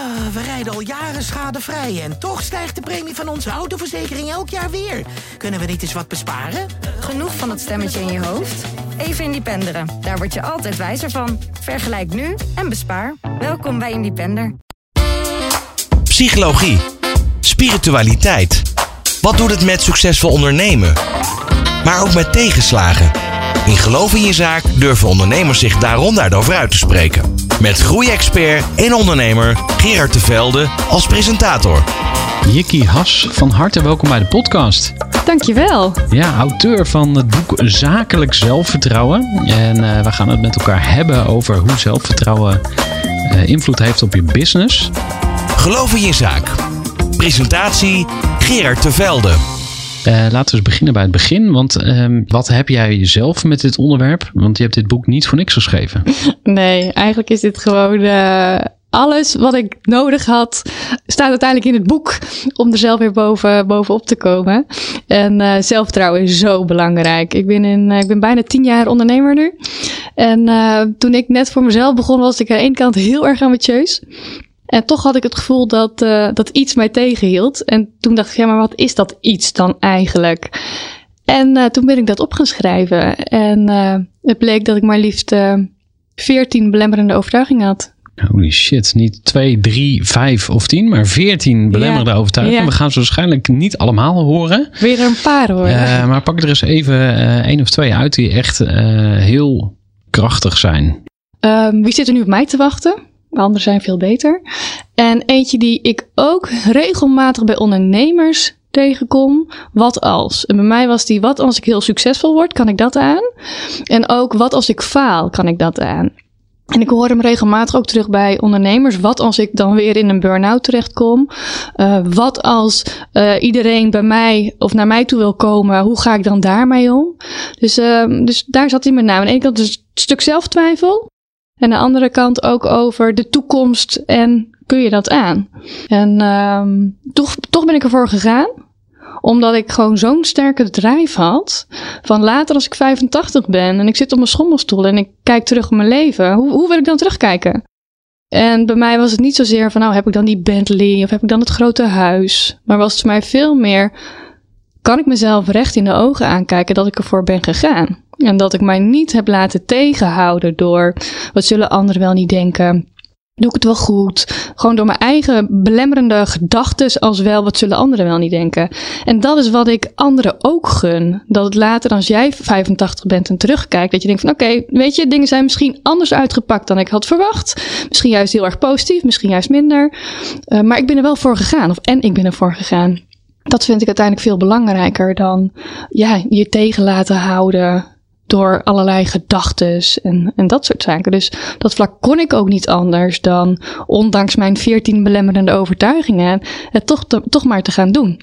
Ah, we rijden al jaren schadevrij en toch stijgt de premie van onze autoverzekering elk jaar weer. Kunnen we niet eens wat besparen? Genoeg van dat stemmetje in je hoofd? Even Independeren. Daar word je altijd wijzer van. Vergelijk nu en bespaar. Welkom bij Independer. Psychologie. Spiritualiteit. Wat doet het met succesvol ondernemen? Maar ook met tegenslagen. In Geloof in je zaak durven ondernemers zich daaronder over uit te spreken. Met groeiexpert en ondernemer Gerard de Velde als presentator. Jikki Has, van harte welkom bij de podcast. Dankjewel. Ja, auteur van het boek Zakelijk Zelfvertrouwen. En uh, we gaan het met elkaar hebben over hoe zelfvertrouwen uh, invloed heeft op je business. Geloof in je zaak. Presentatie Gerard de Velde. Uh, laten we eens beginnen bij het begin. Want uh, wat heb jij zelf met dit onderwerp? Want je hebt dit boek niet voor niks geschreven. Nee, eigenlijk is dit gewoon uh, alles wat ik nodig had, staat uiteindelijk in het boek om er zelf weer boven, bovenop te komen. En uh, zelfvertrouwen is zo belangrijk. Ik ben, in, ik ben bijna tien jaar ondernemer nu. En toen ik net voor mezelf begon, was ik aan de ene kant heel erg ambitieus. En toch had ik het gevoel dat, uh, dat iets mij tegenhield. En toen dacht ik, ja, maar wat is dat iets dan eigenlijk? En uh, toen ben ik dat op gaan schrijven. En uh, het bleek dat ik maar liefst 14 belemmerende overtuigingen had. Holy shit, niet 2, 3, 5 of 10, maar 14 belemmerende ja, overtuigingen. Ja. We gaan ze waarschijnlijk niet allemaal horen. Weer een paar horen. maar pak er eens even één of twee uit die echt heel krachtig zijn. Um, wie zit er nu op mij te wachten? Anderen zijn veel beter. En eentje die ik ook regelmatig bij ondernemers tegenkom. Wat als? En bij mij was die, wat als ik heel succesvol word, kan ik dat aan? En ook, wat als ik faal, kan ik dat aan? En ik hoor hem regelmatig ook terug bij ondernemers. Wat als ik dan weer in een burn-out terechtkom? Uh, wat als uh, iedereen bij mij of naar mij toe wil komen? Hoe ga ik dan daarmee om? Dus, uh, dus daar zat hij met name. Aan de kant dus een stuk zelftwijfel. En de andere kant ook over de toekomst en kun je dat aan? En um, toch, toch ben ik ervoor gegaan omdat ik gewoon zo'n sterke drijf had. Van later als ik 85 ben en ik zit op mijn schommelstoel en ik kijk terug op mijn leven. Hoe, hoe wil ik dan terugkijken? En bij mij was het niet zozeer van nou heb ik dan die Bentley of heb ik dan het grote huis. Maar was het voor mij veel meer kan ik mezelf recht in de ogen aankijken dat ik ervoor ben gegaan. En dat ik mij niet heb laten tegenhouden door wat zullen anderen wel niet denken. Doe ik het wel goed? Gewoon door mijn eigen belemmerende gedachten als wel wat zullen anderen wel niet denken. En dat is wat ik anderen ook gun. Dat het later als jij 85 bent en terugkijkt, dat je denkt van oké, weet je, dingen zijn misschien anders uitgepakt dan ik had verwacht. Misschien juist heel erg positief, misschien juist minder. Uh, maar ik ben er wel voor gegaan. Of en ik ben er voor gegaan. Dat vind ik uiteindelijk veel belangrijker dan ja, je tegen laten houden door allerlei gedachten en, en dat soort zaken. Dus dat vlak kon ik ook niet anders dan, ondanks mijn veertien belemmerende overtuigingen, het toch, toch maar te gaan doen.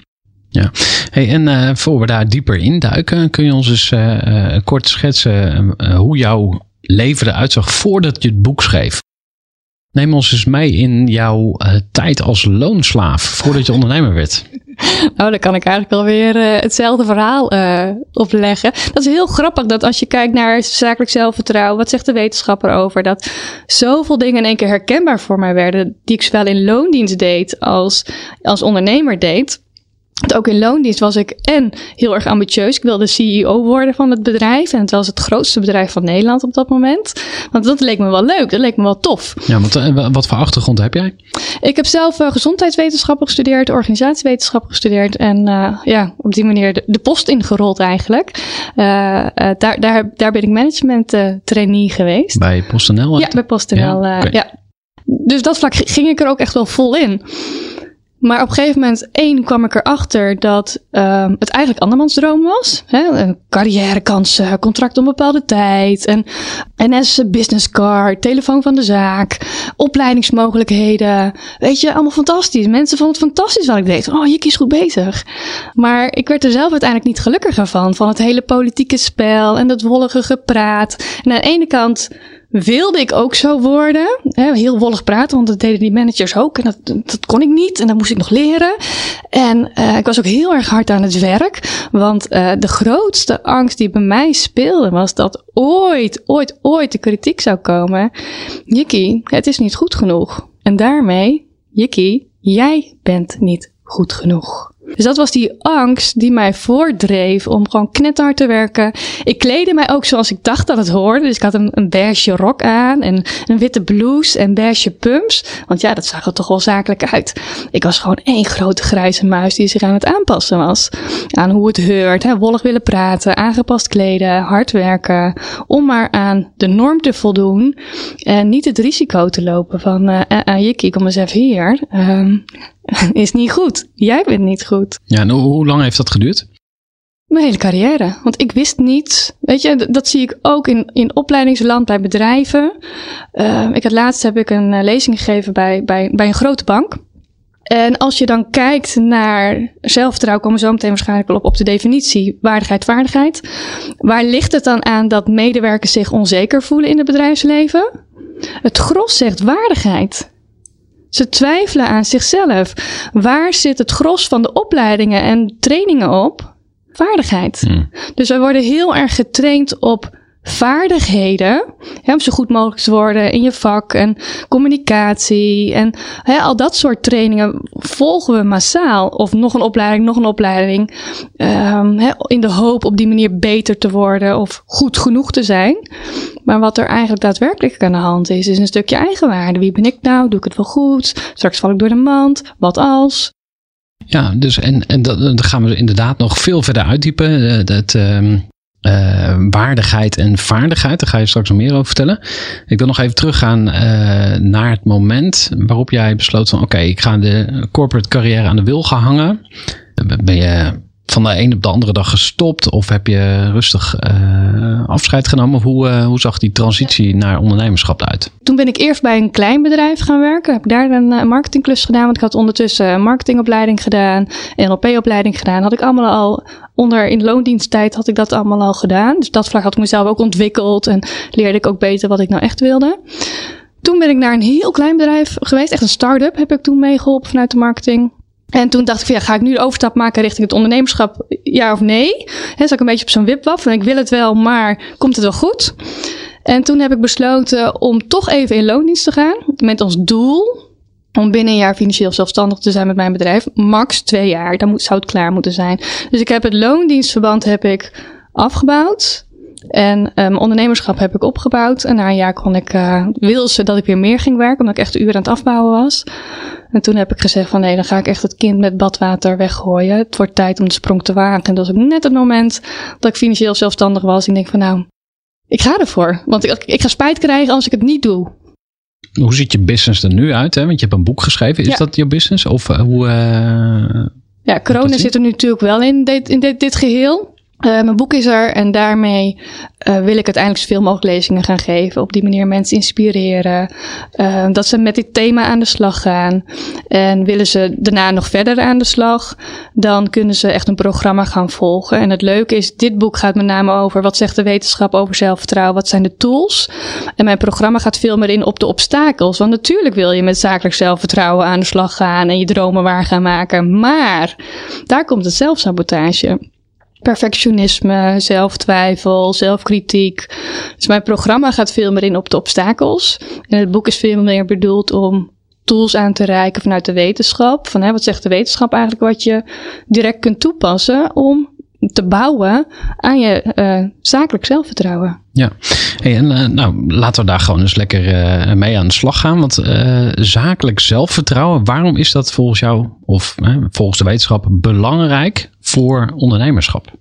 Ja, hey, en uh, voor we daar dieper induiken, kun je ons eens uh, uh, kort schetsen hoe jouw leven eruit zag voordat je het boek schreef? Neem ons eens mee in jouw tijd als loonslaaf voordat je ondernemer werd. Nou, dan kan ik eigenlijk wel weer uh, hetzelfde verhaal uh, opleggen. Dat is heel grappig dat als je kijkt naar zakelijk zelfvertrouwen, wat zegt de wetenschapper over? Dat zoveel dingen in één keer herkenbaar voor mij werden, die ik zowel in loondienst deed als als ondernemer deed. Ook in loondienst was ik en heel erg ambitieus. Ik wilde CEO worden van het bedrijf. En het was het grootste bedrijf van Nederland op dat moment. Want dat leek me wel leuk. Dat leek me wel tof. Ja, want uh, wat voor achtergrond heb jij? Ik heb zelf uh, gezondheidswetenschappen gestudeerd, organisatiewetenschappen gestudeerd. En uh, ja, op die manier de, de post ingerold eigenlijk. daar, daar, daar ben ik management trainee geweest. Bij PostNL? Ja, bij PostNL. Ja, okay. ja. Dus dat vlak ging ik er ook echt wel vol in. Maar op een gegeven moment, één, kwam ik erachter dat um, het eigenlijk andermans droom was. Hè? Carrièrekansen, contract op bepaalde tijd, een NS business card, telefoon van de zaak, opleidingsmogelijkheden. Weet je, allemaal fantastisch. Mensen vonden het fantastisch wat ik deed. Oh, je kiest goed bezig. Maar ik werd er zelf uiteindelijk niet gelukkiger van. Van het hele politieke spel en dat wollige gepraat. En aan de ene kant wilde ik ook zo worden. heel wollig praten, want dat deden die managers ook. En dat, dat kon ik niet. En dat moest ik nog leren. En uh, ik was ook heel erg hard aan het werk. Want uh, de grootste angst die bij mij speelde was dat ooit, ooit, ooit de kritiek zou komen. Jikki, het is niet goed genoeg. En daarmee Jikkie, jij bent niet goed genoeg. Dus dat was die angst die mij voordreef om gewoon knetterhard te werken. Ik kleedde mij ook zoals ik dacht dat het hoorde. Dus ik had een, een beige rok aan en een witte blouse en beige pumps. Want ja, dat zag er toch wel zakelijk uit. Ik was gewoon één grote grijze muis die zich aan het aanpassen was. Aan hoe het heurt, hè, wollig willen praten, aangepast kleden, hard werken. Om maar aan de norm te voldoen. En niet het risico te lopen van, uh, uh, Jikkie, kom eens even hier. Um, is niet goed. Jij bent niet goed. Ja, en hoe lang heeft dat geduurd? Mijn hele carrière. Want ik wist niet. Weet je, dat zie ik ook in, in opleidingsland bij bedrijven. Uh, ik had laatst heb ik een lezing gegeven bij, bij, bij een grote bank. En als je dan kijkt naar zelfvertrouwen, komen we zo meteen waarschijnlijk wel op, op de definitie waardigheid, vaardigheid. Waar ligt het dan aan dat medewerkers zich onzeker voelen in het bedrijfsleven? Het gros zegt waardigheid. Ze twijfelen aan zichzelf. Waar zit het gros van de opleidingen en trainingen op? Vaardigheid. Hmm. Dus wij worden heel erg getraind op vaardigheden. Hè, om zo goed mogelijk te worden in je vak en communicatie. En hè, al dat soort trainingen volgen we massaal. Of nog een opleiding, nog een opleiding. Um, hè, in de hoop op die manier beter te worden of goed genoeg te zijn. Maar wat er eigenlijk daadwerkelijk aan de hand is, is een stukje eigenwaarde. Wie ben ik nou? Doe ik het wel goed? Straks val ik door de mand. Wat als? Ja, dus en, en dat, gaan we inderdaad nog veel verder uitdiepen. Eh, dat, um, uh, waardigheid en vaardigheid. Daar ga je straks nog meer over vertellen. Ik wil nog even teruggaan uh, naar het moment waarop jij besloot van oké, ik ga de corporate carrière aan de wil gaan hangen. Ben je van de een op de andere dag gestopt? Of heb je rustig uh, afscheid genomen? Hoe, uh, hoe zag die transitie naar ondernemerschap uit? Toen ben ik eerst bij een klein bedrijf gaan werken. Heb daar een uh, marketingklus gedaan. Want ik had ondertussen marketingopleiding gedaan. NLP-opleiding gedaan. Had ik allemaal al onder in loondiensttijd had ik dat allemaal al gedaan. Dus dat vlak had ik mezelf ook ontwikkeld. En leerde ik ook beter wat ik nou echt wilde. Toen ben ik naar een heel klein bedrijf geweest. Echt een start-up heb ik toen meegeholpen vanuit de marketing. En toen dacht ik van ja, ga ik nu de overstap maken richting het ondernemerschap? Ja of nee? He, zat ik een beetje op zo'n wipwap van ik wil het wel, maar komt het wel goed? En toen heb ik besloten om toch even in loondienst te gaan. Met ons doel om binnen een jaar financieel zelfstandig te zijn met mijn bedrijf. Max twee jaar, dan moet, zou het klaar moeten zijn. Dus ik heb het loondienstverband heb ik afgebouwd. En mijn ondernemerschap heb ik opgebouwd. En na een jaar kon ik, uh, wilde ze dat ik weer meer ging werken, omdat ik echt uren aan het afbouwen was. En toen heb ik gezegd van nee, dan ga ik echt het kind met badwater weggooien. Het wordt tijd om de sprong te wagen. En dat was ook net het moment dat ik financieel zelfstandig was. Ik denk van nou, ik ga ervoor. Want ik, ik ga spijt krijgen als ik het niet doe. Hoe ziet je business er nu uit? Hè? Want je hebt een boek geschreven. Is ja. dat je business? Of uh, hoe... Uh, ja, corona zit er nu natuurlijk wel in dit, in dit, dit geheel. Uh, mijn boek is er en daarmee uh, wil ik uiteindelijk zoveel mogelijk lezingen gaan geven. Op die manier mensen inspireren. Uh, dat ze met dit thema aan de slag gaan. En willen ze daarna nog verder aan de slag, dan kunnen ze echt een programma gaan volgen. En het leuke is, dit boek gaat met name over wat zegt de wetenschap over zelfvertrouwen, wat zijn de tools. En mijn programma gaat veel meer in op de obstakels. Want natuurlijk wil je met zakelijk zelfvertrouwen aan de slag gaan en je dromen waar gaan maken. Maar daar komt het zelfsabotage perfectionisme, zelftwijfel, zelfkritiek. Dus mijn programma gaat veel meer in op de obstakels. En het boek is veel meer bedoeld om tools aan te reiken vanuit de wetenschap. Van hè, wat zegt de wetenschap eigenlijk wat je direct kunt toepassen om te bouwen aan je uh, zakelijk zelfvertrouwen. Ja, en uh, nou laten we daar gewoon eens lekker uh, mee aan de slag gaan. Want zakelijk zelfvertrouwen, waarom is dat volgens jou of volgens de wetenschap belangrijk voor ondernemerschap?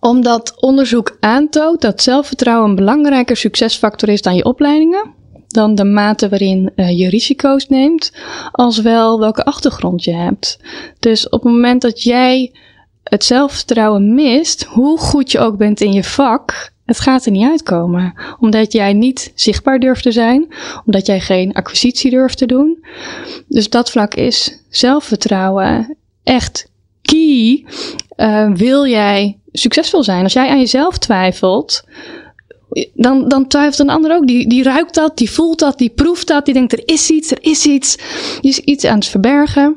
Omdat onderzoek aantoont dat zelfvertrouwen een belangrijker succesfactor is dan je opleidingen dan de mate waarin uh, je risico's neemt, als wel welke achtergrond je hebt. Dus op het moment dat jij het zelfvertrouwen mist, hoe goed je ook bent in je vak, het gaat er niet uitkomen. Omdat jij niet zichtbaar durft te zijn, omdat jij geen acquisitie durft te doen. Dus dat vlak is zelfvertrouwen echt key. Uh, wil jij succesvol zijn? Als jij aan jezelf twijfelt, dan, dan twijfelt een ander ook. Die, die ruikt dat, die voelt dat, die proeft dat, die denkt er is iets, er is iets. Die is iets aan het verbergen.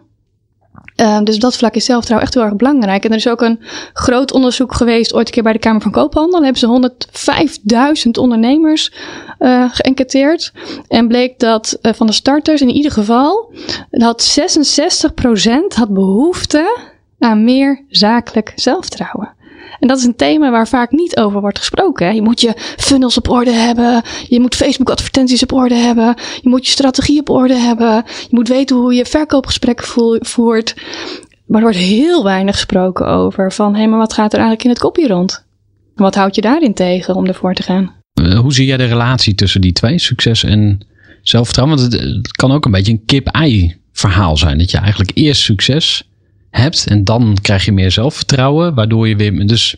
Uh, dus dat vlak is zelfvertrouwen echt heel erg belangrijk. En er is ook een groot onderzoek geweest, ooit een keer bij de Kamer van Koophandel. Daar hebben ze 105.000 ondernemers uh, geënquêteerd. En bleek dat van de starters in ieder geval, dat 66% had behoefte aan meer zakelijk zelfvertrouwen. En dat is een thema waar vaak niet over wordt gesproken. Hè. Je moet je funnels op orde hebben. Je moet Facebook advertenties op orde hebben. Je moet je strategie op orde hebben. Je moet weten hoe je verkoopgesprekken voert. Maar er wordt heel weinig gesproken over van, hé, hey, maar wat gaat er eigenlijk in het kopje rond? Wat houd je daarin tegen om ervoor te gaan? Hoe zie jij de relatie tussen die twee, succes en zelfvertrouwen? Want het, het kan ook een beetje een kip-ei verhaal zijn. Dat je eigenlijk eerst succes hebt. En dan krijg je meer zelfvertrouwen, waardoor je weer. Dus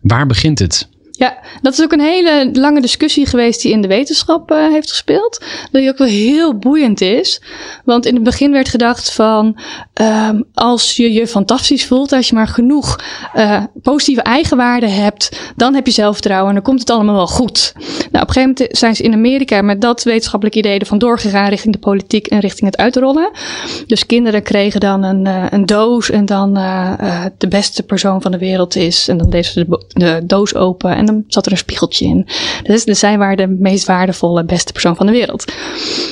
waar begint het? Ja, dat is ook een hele lange discussie geweest die in de wetenschap uh, heeft gespeeld. Die ook wel heel boeiend is. Want in het begin werd gedacht van um, als je je fantastisch voelt, als je maar genoeg uh, positieve eigenwaarden hebt, dan heb je zelfvertrouwen en dan komt het allemaal wel goed. Nou, op een gegeven moment zijn ze in Amerika met dat wetenschappelijk idee ervan doorgegaan richting de politiek en richting het uitrollen. Dus kinderen kregen dan een, uh, een doos en dan de beste persoon van de wereld is. En dan deden ze de, doos open en zat er een spiegeltje in. Dus, zij waren de meest waardevolle, beste persoon van de wereld.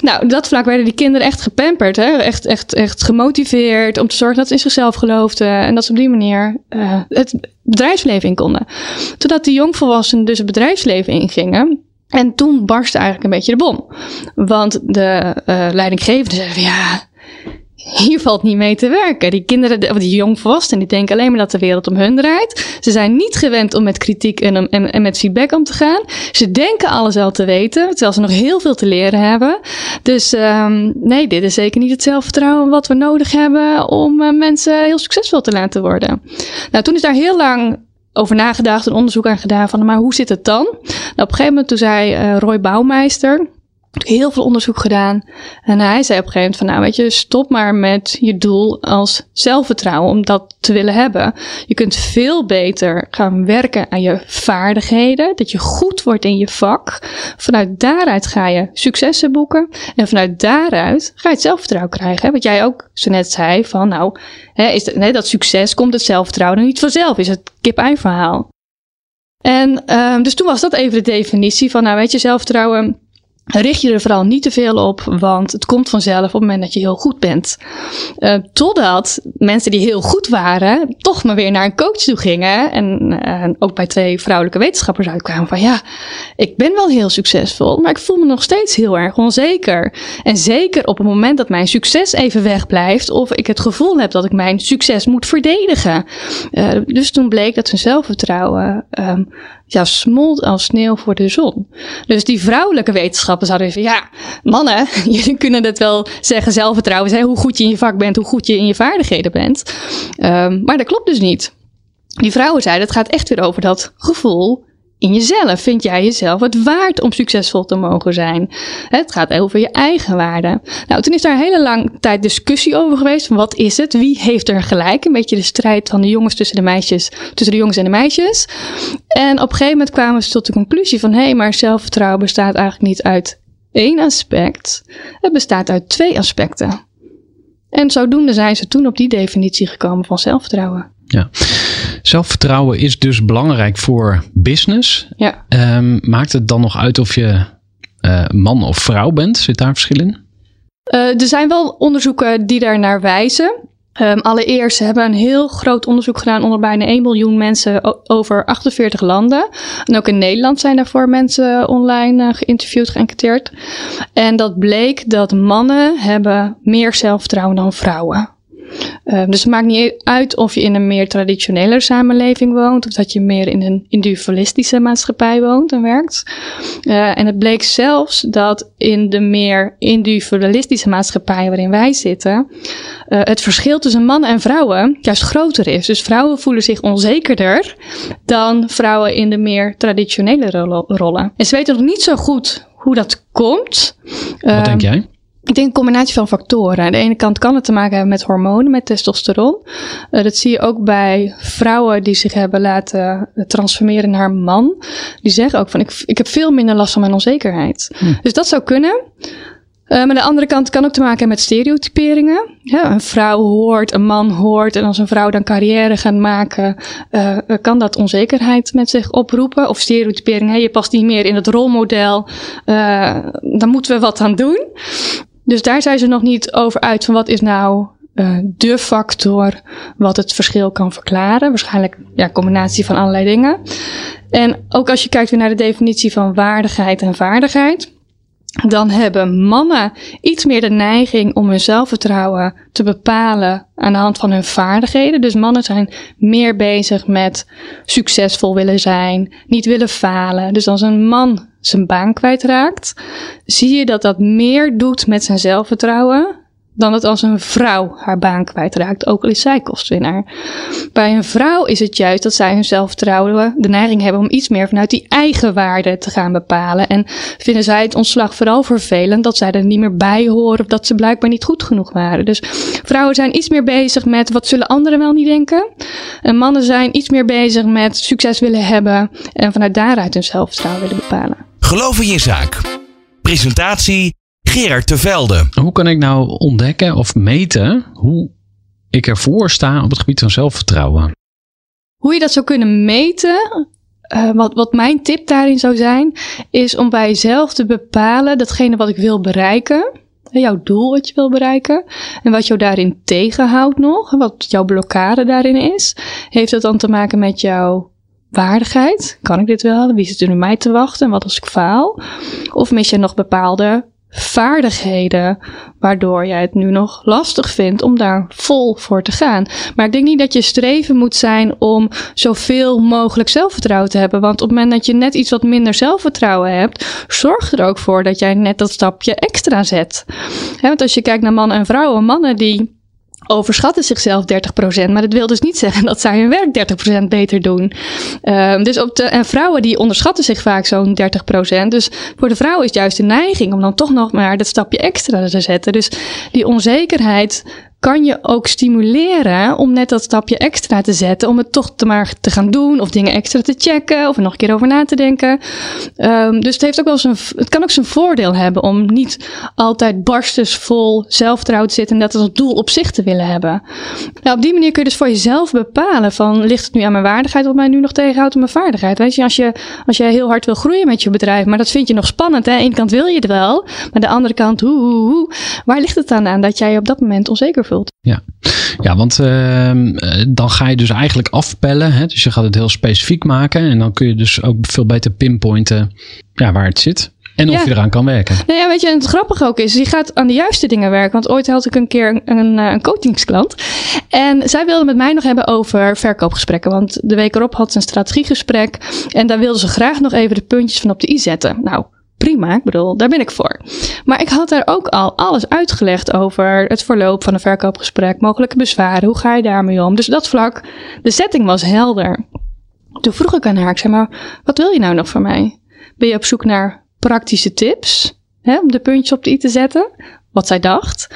Nou, dat vlak werden die kinderen echt gepamperd. Hè? Echt, echt, echt gemotiveerd om te zorgen dat ze in zichzelf geloofden. En dat ze op die manier uh, het bedrijfsleven in konden. Totdat die jongvolwassenen dus het bedrijfsleven ingingen. En toen barstte eigenlijk een beetje de bom. Want de uh, leidinggevende zeiden ja, hier valt niet mee te werken. Die kinderen, die jongvolwassenen, die denken alleen maar dat de wereld om hun draait. Ze zijn niet gewend om met kritiek en, en, en met feedback om te gaan. Ze denken alles al te weten, terwijl ze nog heel veel te leren hebben. Dus um, nee, dit is zeker niet het zelfvertrouwen wat we nodig hebben om uh, mensen heel succesvol te laten worden. Nou, toen is daar heel lang over nagedacht, een onderzoek aan gedaan van, maar hoe zit het dan? Nou, op een gegeven moment toen zei uh, Roy Bouwmeister, heel veel onderzoek gedaan. En hij zei op een gegeven moment van, nou weet je, stop maar met je doel als zelfvertrouwen om dat te willen hebben. Je kunt veel beter gaan werken aan je vaardigheden, dat je goed wordt in je vak. Vanuit daaruit ga je successen boeken en vanuit daaruit ga je het zelfvertrouwen krijgen. Wat jij ook zo net zei van, nou, hè, is nee, dat succes komt het zelfvertrouwen niet vanzelf, is het kip-ei verhaal. En um, dus toen was dat even de definitie van, nou weet je, zelfvertrouwen richt je er vooral niet te veel op, want het komt vanzelf op het moment dat je heel goed bent. Uh, totdat mensen die heel goed waren, toch maar weer naar een coach toe gingen. En uh, ook bij twee vrouwelijke wetenschappers uitkwamen van ja, ik ben wel heel succesvol, maar ik voel me nog steeds heel erg onzeker. En zeker op het moment dat mijn succes even wegblijft, of ik het gevoel heb dat ik mijn succes moet verdedigen. Uh, dus toen bleek dat hun zelfvertrouwen um, ja, smolt als sneeuw voor de zon. Dus die vrouwelijke wetenschappers zouden even, ja, mannen, jullie kunnen het wel zeggen, zelfvertrouwen zijn, hoe goed je in je vak bent, hoe goed je in je vaardigheden bent. Um, maar dat klopt dus niet. Die vrouwen zeiden, het gaat echt weer over dat gevoel in jezelf. Vind jij jezelf het waard om succesvol te mogen zijn? Het gaat over je eigen waarde. Nou, toen is daar een hele lange tijd discussie over geweest. Wat is het? Wie heeft er gelijk? Een beetje de strijd van de jongens tussen de meisjes, tussen de jongens en de meisjes. En op een gegeven moment kwamen ze tot de conclusie van hé, hey, maar zelfvertrouwen bestaat eigenlijk niet uit één aspect. Het bestaat uit twee aspecten. En zodoende zijn ze toen op die definitie gekomen van zelfvertrouwen. Ja. Zelfvertrouwen is dus belangrijk voor business. Ja. Um, maakt het dan nog uit of je uh, man of vrouw bent? Zit daar verschil in? Uh, er zijn wel onderzoeken die daar naar wijzen. Um, allereerst hebben een heel groot onderzoek gedaan onder bijna 1 miljoen mensen over 48 landen. En ook in Nederland zijn daarvoor mensen online uh, geïnterviewd, geënquêteerd. En dat bleek dat mannen hebben meer zelfvertrouwen dan vrouwen. Uh, dus het maakt niet uit of je in een meer traditionele samenleving woont, of dat je meer in een individualistische maatschappij woont en werkt. Uh, en het bleek zelfs dat in de meer individualistische maatschappij waarin wij zitten, uh, het verschil tussen mannen en vrouwen juist groter is. Dus vrouwen voelen zich onzekerder dan vrouwen in de meer traditionele rollen. En ze weten nog niet zo goed hoe dat komt. Wat denk jij? Ik denk een combinatie van factoren. Aan de ene kant kan het te maken hebben met hormonen, met testosteron. Uh, dat zie je ook bij vrouwen die zich hebben laten transformeren naar man. Die zeggen ook van ik, ik heb veel minder last van mijn onzekerheid. Hm. Dus dat zou kunnen. Uh, maar de andere kant kan ook te maken hebben met stereotyperingen. Ja, een vrouw hoort, een man hoort. En als een vrouw dan carrière gaat maken, uh, kan dat onzekerheid met zich oproepen. Of stereotypering, je past niet meer in het rolmodel. Dan moeten we wat aan doen. Dus daar zijn ze nog niet over uit van wat is nou uh, de factor wat het verschil kan verklaren. Waarschijnlijk ja, combinatie van allerlei dingen. En ook als je kijkt weer naar de definitie van waardigheid en vaardigheid. Dan hebben mannen iets meer de neiging om hun zelfvertrouwen te bepalen aan de hand van hun vaardigheden. Dus mannen zijn meer bezig met succesvol willen zijn, niet willen falen. Dus als een man zijn baan kwijtraakt, zie je dat dat meer doet met zijn zelfvertrouwen dan het als een vrouw haar baan kwijtraakt, ook al is zij kostwinnaar. Bij een vrouw is het juist dat zij hun zelfvertrouwen de neiging hebben om iets meer vanuit die eigen waarde te gaan bepalen. En vinden zij het ontslag vooral vervelend dat zij er niet meer bij horen of dat ze blijkbaar niet goed genoeg waren. Dus vrouwen zijn iets meer bezig met wat zullen anderen wel niet denken. En mannen zijn iets meer bezig met succes willen hebben en vanuit daaruit hun zelfvertrouwen willen bepalen. Geloof in je zaak. Presentatie Gerard de Velde. Hoe kan ik nou ontdekken of meten hoe ik ervoor sta op het gebied van zelfvertrouwen? Hoe je dat zou kunnen meten, uh, wat, wat mijn tip daarin zou zijn, is om bij jezelf te bepalen datgene wat ik wil bereiken. Jouw doel wat je wil bereiken. En wat jou daarin tegenhoudt nog. Wat jouw blokkade daarin is. Heeft dat dan te maken met jouw waardigheid? Kan ik dit wel? Wie zit er nu mij te wachten? En wat als ik faal? Of mis je nog bepaalde vaardigheden, waardoor jij het nu nog lastig vindt om daar vol voor te gaan. Maar ik denk niet dat je streven moet zijn om zoveel mogelijk zelfvertrouwen te hebben. Want op het moment dat je net iets wat minder zelfvertrouwen hebt, zorg er ook voor dat jij net dat stapje extra zet. want als je kijkt naar mannen en vrouwen, mannen die overschatten zichzelf 30%. Maar dat wil dus niet zeggen dat zij hun werk 30% beter doen. Uh, dus op de, en vrouwen die onderschatten zich vaak zo'n 30%. Dus voor de vrouw is juist de neiging om dan toch nog maar dat stapje extra te zetten. Dus die onzekerheid kan je ook stimuleren om net dat stapje extra te zetten. Om het toch te maar te gaan doen. Of dingen extra te checken. Of er nog een keer over na te denken. Um, dus het, heeft ook wel zijn, het kan ook zijn voordeel hebben om niet altijd barstensvol zelfvertrouwen te zitten. En dat als doel op zich te willen hebben. Nou, op die manier kun je dus voor jezelf bepalen van ligt het nu aan mijn waardigheid wat mij nu nog tegenhoudt op mijn vaardigheid. Weet je, als je, als je heel hard wil groeien met je bedrijf, maar dat vind je nog spannend. Hè? Aan de ene kant wil je het wel, maar de andere kant, hoe, hoe, hoe. Waar ligt het dan aan dat jij je op dat moment onzeker ja, ja want uh, dan ga je dus eigenlijk afpellen. Hè? Dus je gaat het heel specifiek maken. En dan kun je dus ook veel beter pinpointen ja, waar het zit. En of je eraan kan werken. Nou ja, weet je, en het grappige ook is, je gaat aan de juiste dingen werken. Want ooit had ik een keer een, een, een coachingsklant. En zij wilde met mij nog hebben over verkoopgesprekken. Want de week erop had ze een strategiegesprek. En daar wilde ze graag nog even de puntjes van op de i zetten. Nou, prima. Ik bedoel, daar ben ik voor. Maar ik had daar ook al alles uitgelegd over het verloop van een verkoopgesprek, mogelijke bezwaren, hoe ga je daarmee om. Dus dat vlak, de setting was helder. Toen vroeg ik aan haar, ik zei maar, wat wil je nou nog van mij? Ben je op zoek naar praktische tips hè, om de puntjes op de i te zetten? Wat zij dacht.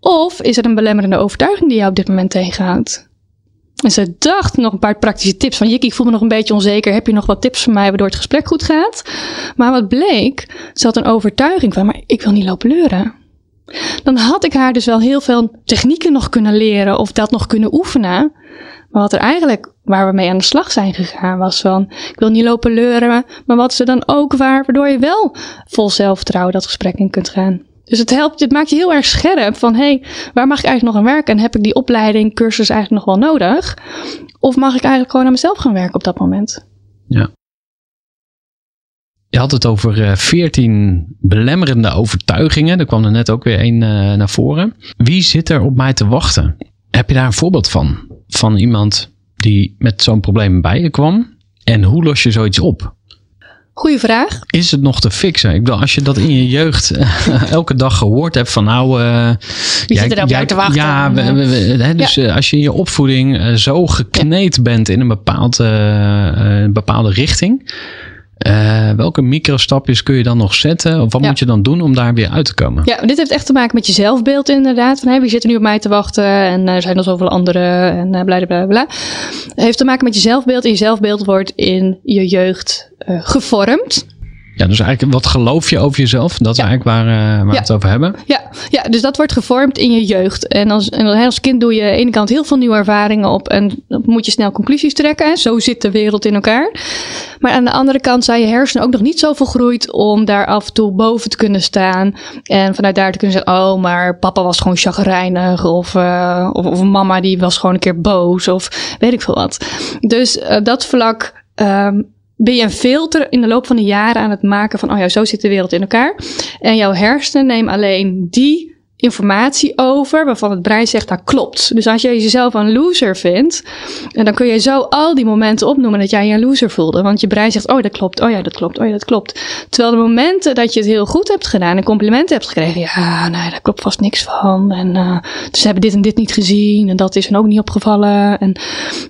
Of is er een belemmerende overtuiging die jou op dit moment tegenhoudt? En ze dacht nog een paar praktische tips van Jikki, ik voel me nog een beetje onzeker. Heb je nog wat tips voor mij waardoor het gesprek goed gaat? Maar wat bleek, ze had een overtuiging van, maar ik wil niet lopen leuren. Dan had ik haar dus wel heel veel technieken nog kunnen leren of dat nog kunnen oefenen. Maar wat er eigenlijk, waar we mee aan de slag zijn gegaan, was van, ik wil niet lopen leuren, maar wat ze dan ook waar, waardoor je wel vol zelfvertrouwen dat gesprek in kunt gaan. Dus het helpt, maakt je heel erg scherp van, hé, hey, waar mag ik eigenlijk nog aan werken? En heb ik die opleiding, cursus eigenlijk nog wel nodig? Of mag ik eigenlijk gewoon aan mezelf gaan werken op dat moment? Ja. Je had het over 14 eh, belemmerende overtuigingen. Er kwam er net ook weer één uh, naar voren. Wie zit er op mij te wachten? Heb je daar een voorbeeld van? Van iemand die met zo'n probleem bij je kwam? En hoe los je zoiets op? Goeie vraag. Is het nog te fixen? Ik bedoel, als je dat in je jeugd eh, elke dag gehoord hebt van nou... Uh, Wie zit er op jou te wachten? Ja, we, we, hè, dus ja. als je in je opvoeding zo gekneed ja. bent in een bepaald, uh, bepaalde richting... Uh, welke microstapjes kun je dan nog zetten? Of wat ja. moet je dan doen om daar weer uit te komen? Ja, dit heeft echt te maken met je zelfbeeld inderdaad. Van, hey, wie zitten nu op mij te wachten? En er zijn er zoveel anderen en uh, bla, bla, bla, Het heeft te maken met je zelfbeeld. En je zelfbeeld wordt in je jeugd gevormd. Ja, dus eigenlijk wat geloof je over jezelf? Dat is Ja. eigenlijk waar, eh, waar we Ja. het over hebben. Ja, ja, dus dat wordt gevormd in je jeugd. En als, en als kind doe je aan de ene kant heel veel nieuwe ervaringen op. En dan moet je snel conclusies trekken. En zo zit de wereld in elkaar. Maar aan de andere kant zijn je hersenen ook nog niet zo volgroeid om daar af en toe boven te kunnen staan. En vanuit daar te kunnen zeggen: Oh, maar papa was gewoon chagrijnig. Of, eh, of, of mama die was gewoon een keer boos. Of weet ik veel wat. Dus eh, dat vlak. ehm, ben je een filter in de loop van de jaren aan het maken van, oh ja, zo zit de wereld in elkaar. En jouw hersenen nemen alleen die informatie over waarvan het brein zegt dat klopt. Dus als jij jezelf een loser vindt, dan kun je zo al die momenten opnoemen dat jij je een loser voelde. Want je brein zegt, oh dat klopt, oh ja dat klopt, oh ja dat klopt. Terwijl de momenten dat je het heel goed hebt gedaan en complimenten hebt gekregen, ja, nee, daar klopt vast niks van. En uh, ze hebben dit en dit niet gezien en dat is hen ook niet opgevallen. En,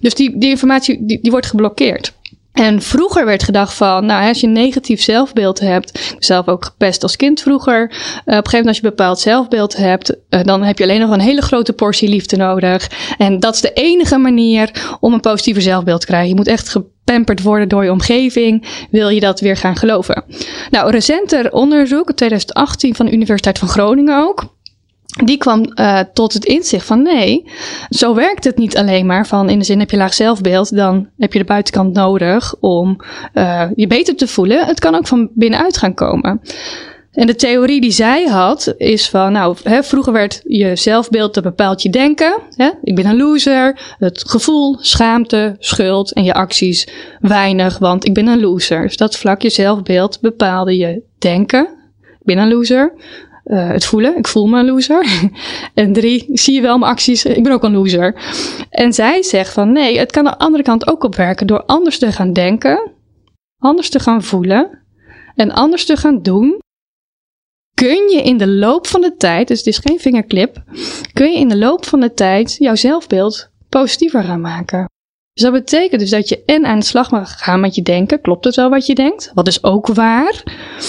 dus die, die informatie die, die wordt geblokkeerd. En vroeger werd gedacht van, nou, als je een negatief zelfbeeld hebt, zelf ook gepest als kind vroeger. Uh, op een gegeven moment als je een bepaald zelfbeeld hebt, uh, dan heb je alleen nog een hele grote portie liefde nodig. En dat is de enige manier om een positiever zelfbeeld te krijgen. Je moet echt gepamperd worden door je omgeving, wil je dat weer gaan geloven. Nou, recenter onderzoek, 2018 van de Universiteit van Groningen ook, die kwam uh, tot het inzicht van nee, zo werkt het niet alleen maar van in de zin heb je laag zelfbeeld, dan heb je de buitenkant nodig om uh, je beter te voelen. Het kan ook van binnenuit gaan komen. En de theorie die zij had is van, nou, hè, vroeger werd je zelfbeeld, dat bepaalt je denken. Hè? Ik ben een loser, het gevoel, schaamte, schuld en je acties weinig, want ik ben een loser. Dus dat vlak je zelfbeeld bepaalde je denken. Ik ben een loser. Uh, het voelen, ik voel me een loser. en drie, zie je wel mijn acties, ik ben ook een loser. En zij zegt van nee, het kan de andere kant ook opwerken door anders te gaan denken, anders te gaan voelen en anders te gaan doen. Kun je in de loop van de tijd, dus het is geen vingerklip, kun je in de loop van de tijd jouw zelfbeeld positiever gaan maken. Dus dat betekent dus dat je en aan de slag mag gaan met je denken. Klopt het wel wat je denkt? Wat is ook waar?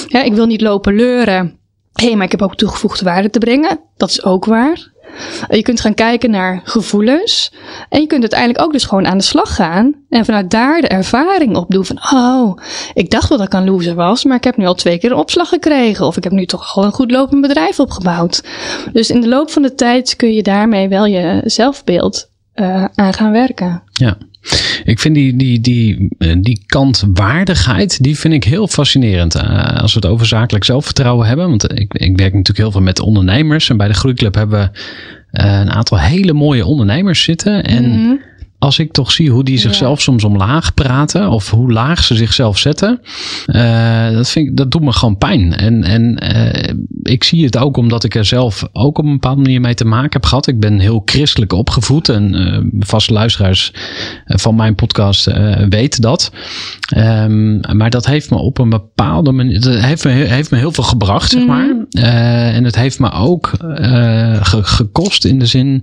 Ik wil niet lopen leuren hé, maar ik heb ook toegevoegde waarde te brengen. Dat is ook waar. Je kunt gaan kijken naar gevoelens. En je kunt uiteindelijk ook dus gewoon aan de slag gaan. En vanuit daar de ervaring opdoen van... Oh, ik dacht wel dat ik een loser was. Maar ik heb nu al twee keer een opslag gekregen. Of ik heb nu toch al een goed lopend bedrijf opgebouwd. Dus in de loop van de tijd kun je daarmee wel je zelfbeeld uh, aan gaan werken. Ja. Ik vind die, die, die, die kant waardigheid, die vind ik heel fascinerend. Uh, als we het over zakelijk zelfvertrouwen hebben. Want ik, ik werk natuurlijk heel veel met ondernemers. En bij de Groeiclub hebben we uh, een aantal hele mooie ondernemers zitten. En -hmm. Als ik toch zie hoe die zichzelf ja. soms omlaag praten. Of hoe laag ze zichzelf zetten. Uh, dat, vind ik, dat doet me gewoon pijn. En, en ik zie het ook omdat ik er zelf ook op een bepaalde manier mee te maken heb gehad. Ik ben heel christelijk opgevoed. En uh, vaste luisteraars van mijn podcast weten dat. Um, maar dat heeft me op een bepaalde manier. Dat heeft me, heeft me heel veel gebracht, zeg maar. Uh, en het heeft me ook ge, gekost in de zin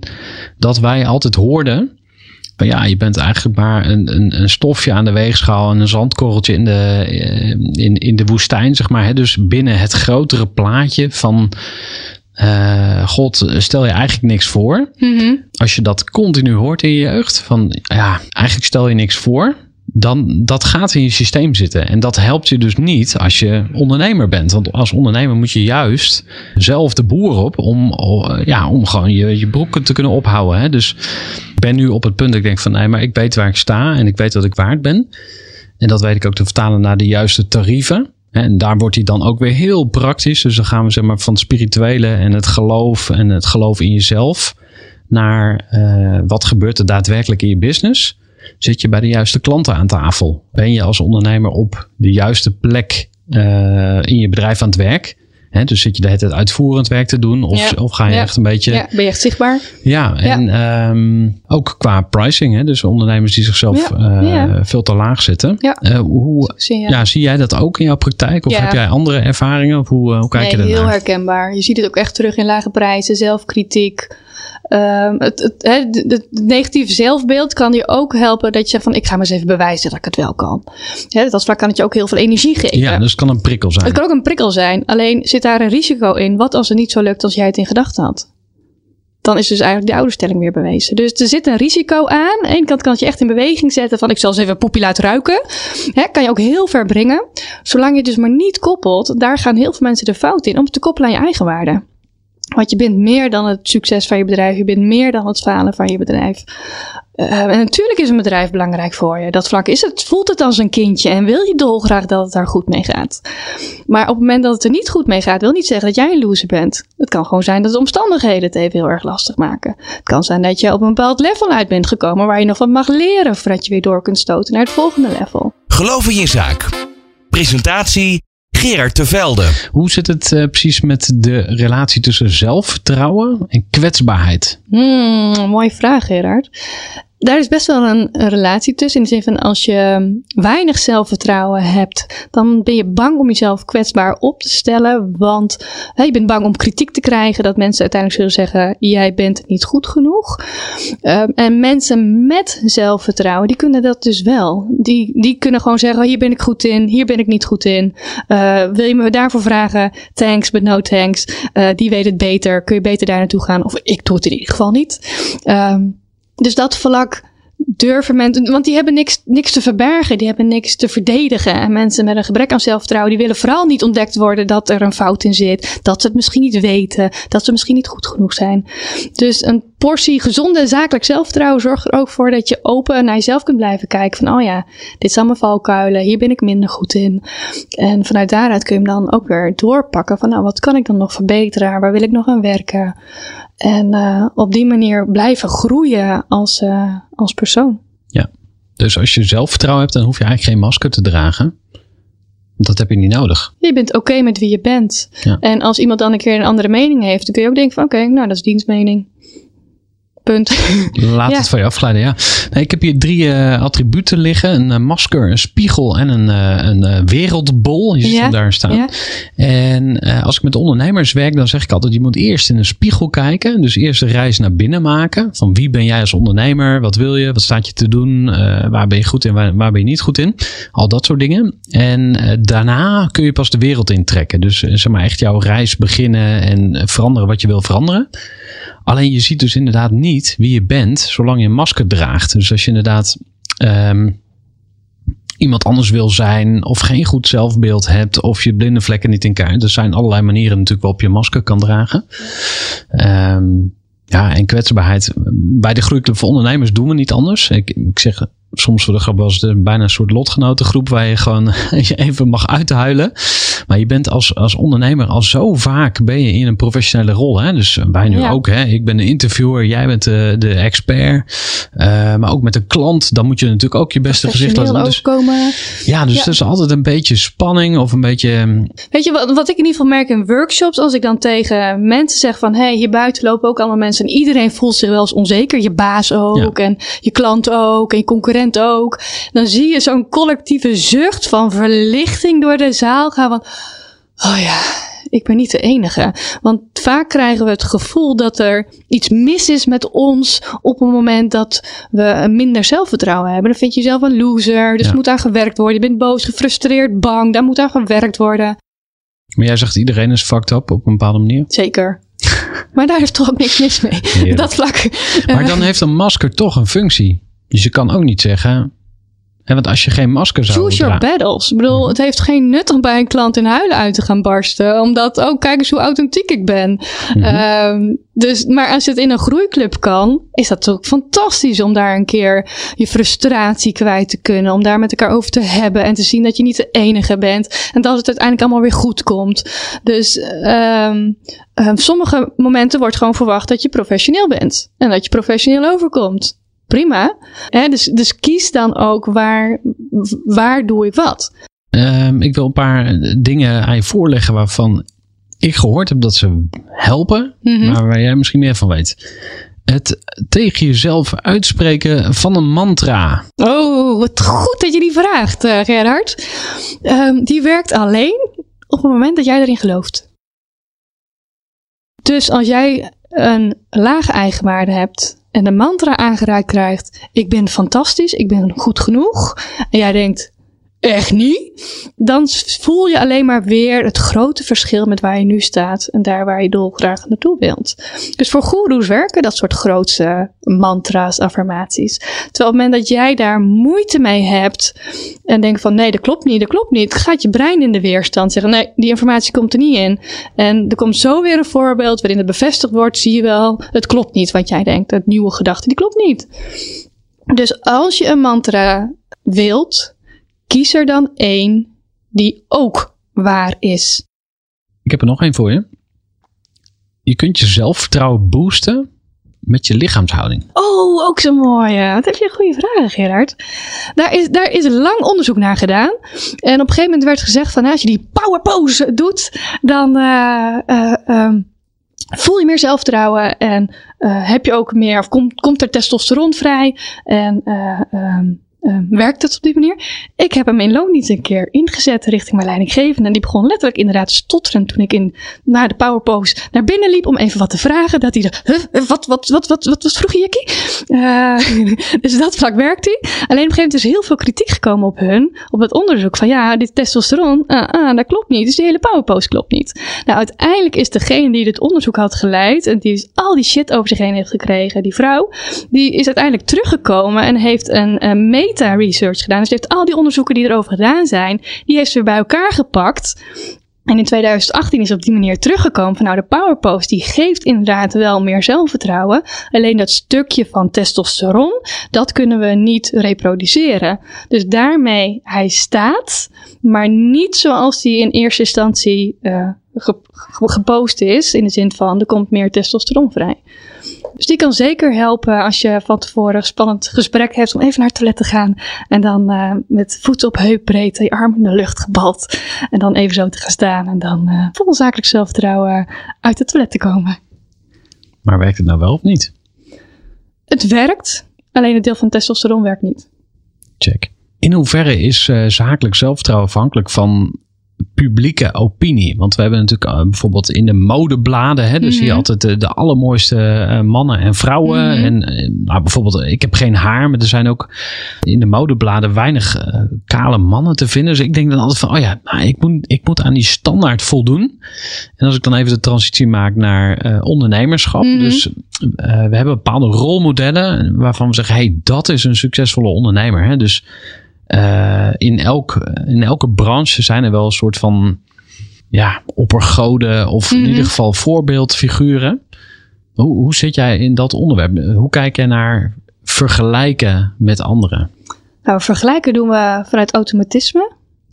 dat wij altijd hoorden. Maar ja, je bent eigenlijk maar een, een, een, stofje aan de weegschaal en een zandkorreltje in de, in, in de woestijn, zeg maar. Hè? Dus binnen het grotere plaatje van uh, God, stel je eigenlijk niks voor. Mm -hmm. Als je dat continu hoort in je jeugd, van ja, eigenlijk stel je niks voor. Dan dat gaat in je systeem zitten. En dat helpt je dus niet als je ondernemer bent. Want als ondernemer moet je juist zelf de boer op om, ja, om gewoon je, je broeken te kunnen ophouden. Hè? Dus ik ben nu op het punt dat ik denk van nee, maar ik weet waar ik sta en ik weet wat ik waard ben. En dat weet ik ook te vertalen naar de juiste tarieven. En daar wordt hij dan ook weer heel praktisch. Dus dan gaan we zeg maar van het spirituele en het geloof en het geloof in jezelf naar uh, wat gebeurt er daadwerkelijk in je business. Zit je bij de juiste klanten aan tafel? Ben je als ondernemer op de juiste plek uh, in je bedrijf aan het werk? He, dus zit je de hele tijd uitvoerend werk te doen? Of, ja. of ga je ja. echt een beetje... Ja, ben je echt zichtbaar? Ja, en. Um, ook qua pricing. Hè, dus ondernemers die zichzelf uh, veel te laag zetten. Ja. Uh, hoe, zie, ja. zie jij dat ook in jouw praktijk? Of heb jij andere ervaringen? Of hoe, hoe kijk nee, je daarnaar? heel herkenbaar. Je ziet het ook echt terug in lage prijzen, zelfkritiek. Um, het, het, het, het, negatieve zelfbeeld kan je ook helpen dat je zegt van ik ga maar eens even bewijzen dat ik het wel kan. Hè, dat vlak kan het je ook heel veel energie geven. Ja, dus het kan een prikkel zijn. Het kan ook een prikkel zijn. Alleen zit daar een risico in. Wat als het niet zo lukt als jij het in gedachten had? dan is dus eigenlijk die ouderstelling weer bewezen. Dus er zit een risico aan. Aan de ene kant kan het je echt in beweging zetten van ik zal eens even poepie laten ruiken. Hè, kan je ook heel ver brengen. Zolang je het dus maar niet koppelt, daar gaan heel veel mensen de fout in om het te koppelen aan je eigen waarde. Want je bent meer dan het succes van je bedrijf. Je bent meer dan het falen van je bedrijf. Uh, en natuurlijk is een bedrijf belangrijk voor je. Dat vlak is het, voelt het als een kindje en wil je dolgraag dat het daar goed mee gaat. Maar op het moment dat het er niet goed mee gaat, wil niet zeggen dat jij een loser bent. Het kan gewoon zijn dat de omstandigheden het even heel erg lastig maken. Het kan zijn dat je op een bepaald level uit bent gekomen waar je nog wat mag leren voordat je weer door kunt stoten naar het volgende level. Geloof in je zaak. Presentatie Gerard Tevelde. Hoe zit het uh, precies met de relatie tussen zelfvertrouwen en kwetsbaarheid? Hmm, mooie vraag, Gerard daar is best wel een, relatie tussen. In de zin van als je weinig zelfvertrouwen hebt, dan ben je bang om jezelf kwetsbaar op te stellen. Want je bent bang om kritiek te krijgen. Dat mensen uiteindelijk zullen zeggen: jij bent niet goed genoeg. Um, en mensen met zelfvertrouwen, die kunnen dat dus wel. Die, die kunnen gewoon zeggen: hier ben ik goed in, hier ben ik niet goed in. Uh, wil je me daarvoor vragen? Thanks, but no thanks. Uh, die weet het beter. Kun je beter daar naartoe gaan? Of ik doe het in ieder geval niet. Um, dus dat vlak durven mensen, want die hebben niks, niks te verbergen, die hebben niks te verdedigen. En mensen met een gebrek aan zelfvertrouwen, die willen vooral niet ontdekt worden dat er een fout in zit, dat ze het misschien niet weten, dat ze misschien niet goed genoeg zijn. Dus een portie gezonde zakelijk zelfvertrouwen zorgt er ook voor dat je open naar jezelf kunt blijven kijken. Van, oh ja, dit zijn mijn valkuilen, hier ben ik minder goed in. En vanuit daaruit kun je hem dan ook weer doorpakken van, nou, wat kan ik dan nog verbeteren? Waar wil ik nog aan werken? En uh, op die manier blijven groeien als, uh, als persoon. Ja, dus als je zelfvertrouwen hebt, dan hoef je eigenlijk geen masker te dragen. Dat heb je niet nodig. Je bent oké met wie je bent. Ja. En als iemand dan een keer een andere mening heeft, dan kun je ook denken van oké, nou dat is dienstmening. Punt. Laat ja. het van je afglijden, ja. Nee, ik heb hier drie uh, attributen liggen. Een uh, masker, een spiegel en een, uh, een wereldbol. Je ziet ja. hem daar staan. Ja. En als ik met ondernemers werk, dan zeg ik altijd... je moet eerst in een spiegel kijken. Dus eerst een reis naar binnen maken. Van wie ben jij als ondernemer? Wat wil je? Wat staat je te doen? waar ben je goed in? Waar, waar, ben je niet goed in? Al dat soort dingen. En daarna kun je pas de wereld intrekken. Dus zeg maar echt jouw reis beginnen en veranderen wat je wil veranderen. Alleen je ziet dus inderdaad niet wie je bent zolang je een masker draagt. Dus als je inderdaad um, iemand anders wil zijn of geen goed zelfbeeld hebt of je blinde vlekken niet in kaart. Er zijn allerlei manieren natuurlijk waarop je masker kan dragen. Um, ja, en kwetsbaarheid. Bij de Groeiclub voor Ondernemers doen we niet anders. Ik, ik zeg soms voor de grap was het bijna een soort lotgenotengroep waar je gewoon je even mag uithuilen. Maar je bent als, als ondernemer al zo vaak ben je in een professionele rol. Hè? Dus wij nu ook. Hè? Ik ben de interviewer, jij bent de, de expert. Uh, maar ook met een klant, dan moet je natuurlijk ook je beste gezicht laten dus, komen. Ja, dus ja. er is altijd een beetje spanning of een beetje... Ehm, Weet je, wat, wat ik in ieder geval merk in workshops, als ik dan tegen mensen zeg van, hé, hey, hier buiten lopen ook allemaal mensen en iedereen voelt zich wel eens onzeker. Je baas ook ja. en je klant ook en je concurrent ook. Dan zie je zo'n collectieve zucht van verlichting door de zaal gaan van, oh ja, ik ben niet de enige. Want vaak krijgen we het gevoel dat er iets mis is met ons op het moment dat we minder zelfvertrouwen hebben. Dan vind je jezelf een loser, dus ja. moet aan gewerkt worden. Je bent boos, gefrustreerd, bang, daar moet aan gewerkt worden. Maar jij zegt iedereen is fucked up op een bepaalde manier? Zeker. maar daar is toch ook niks mis mee. Dat vlak. Maar dan heeft een masker toch een functie. Dus je kan ook niet zeggen, en want als je geen masker zou Choose your battles. Ik bedoel, het heeft geen nut om bij een klant in huilen uit te gaan barsten. Omdat, oh, kijk eens hoe authentiek ik ben. Mm -hmm. um, dus, maar als het in een groeiclub kan, is dat toch fantastisch om daar een keer je frustratie kwijt te kunnen. Om daar met elkaar over te hebben en te zien dat je niet de enige bent. En dat het uiteindelijk allemaal weer goed komt. Dus, um, um, sommige momenten wordt gewoon verwacht dat je professioneel bent. En dat je professioneel overkomt prima. Hè? Dus, dus kies dan ook waar, waar doe ik wat. Um, ik wil een paar dingen aan je voorleggen waarvan ik gehoord heb dat ze helpen, mm -hmm. maar waar jij misschien meer van weet. Het tegen jezelf uitspreken van een mantra. Oh, wat goed dat je die vraagt, uh, Gerhard. Um, die werkt alleen op het moment dat jij erin gelooft. Dus als jij een lage eigenwaarde hebt en de mantra aangereikt krijgt: Ik ben fantastisch, ik ben goed genoeg. En jij denkt: echt niet. Dan voel je alleen maar weer het grote verschil met waar je nu staat en daar waar je dolgraag naartoe wilt. Dus voor goeroes werken dat soort grootse mantra's, affirmaties. Terwijl op het moment dat jij daar moeite mee hebt en denkt van nee, dat klopt niet, dat klopt niet, gaat je brein in de weerstand zeggen nee, die informatie komt er niet in. En er komt zo weer een voorbeeld waarin het bevestigd wordt, zie je wel, het klopt niet wat jij denkt, het nieuwe gedachte, die klopt niet. Dus als je een mantra wilt, kies er dan één die ook waar is. Ik heb er nog één voor je. Je kunt je zelfvertrouwen boosten met je lichaamshouding. Oh, ook zo mooi. Wat heb je een goede vraag, Gerard. Daar is, daar is lang onderzoek naar gedaan. En op een gegeven moment werd gezegd van als je die power pose doet, dan uh, uh, um, voel je meer zelfvertrouwen en uh, heb je ook meer, of komt, komt er testosteron vrij en um, uh, werkt het op die manier. Ik heb hem in loondienst een keer ingezet richting mijn leidinggevende. En die begon letterlijk inderdaad te stotteren toen ik in, naar de powerpose naar binnen liep om even wat te vragen. Dat hij de, huh, wat, wat, wat, wat, wat, wat vroeg Jackie? Uh, dus dat vlak werkt hij. Alleen op een gegeven moment is heel veel kritiek gekomen op hun, op het onderzoek. Van ja, dit testosteron, ah, ah, dat klopt niet. Dus die hele powerpose klopt niet. Nou, uiteindelijk is degene die dit onderzoek had geleid en die dus al die shit over zich heen heeft gekregen, die vrouw, die is uiteindelijk teruggekomen en heeft een, een meta-research gedaan. Dus heeft al die onderzoeken die erover gedaan zijn, die heeft ze weer bij elkaar gepakt. En in 2018 is op die manier teruggekomen van nou de powerpost die geeft inderdaad wel meer zelfvertrouwen. Alleen dat stukje van testosteron, dat kunnen we niet reproduceren. Dus daarmee hij staat, maar niet zoals die in eerste instantie uh, gepost is. In de zin van er komt meer testosteron vrij. Dus die kan zeker helpen als je van tevoren een spannend gesprek hebt om even naar het toilet te gaan. En dan uh, met voeten op heupbreedte, je arm in de lucht gebald. En dan even zo te gaan staan en dan uh, vol zakelijk zelfvertrouwen uit het toilet te komen. Maar werkt het nou wel of niet? Het werkt, alleen het deel van testosteron werkt niet. Check. In hoeverre is uh, zakelijk zelfvertrouwen afhankelijk van publieke opinie. Want we hebben natuurlijk uh, bijvoorbeeld in de modebladen, hè, dus mm -hmm. zie je altijd de, de allermooiste uh, mannen en vrouwen. Mm -hmm. En uh, nou, bijvoorbeeld, ik heb geen haar, maar er zijn ook in de modebladen weinig kale mannen te vinden. Dus ik denk dan altijd van, oh ja, nou, ik, moet, ik moet aan die standaard voldoen. En als ik dan even de transitie maak naar ondernemerschap. Mm -hmm. Dus we hebben bepaalde rolmodellen waarvan we zeggen, hey, dat is een succesvolle ondernemer. Hè? Dus uh, in, elk, in elke branche zijn er wel een soort van ja, oppergoden of mm -hmm. in ieder geval voorbeeldfiguren. Hoe, hoe zit jij in dat onderwerp? Hoe kijk jij naar vergelijken met anderen? Nou, vergelijken doen we vanuit automatisme.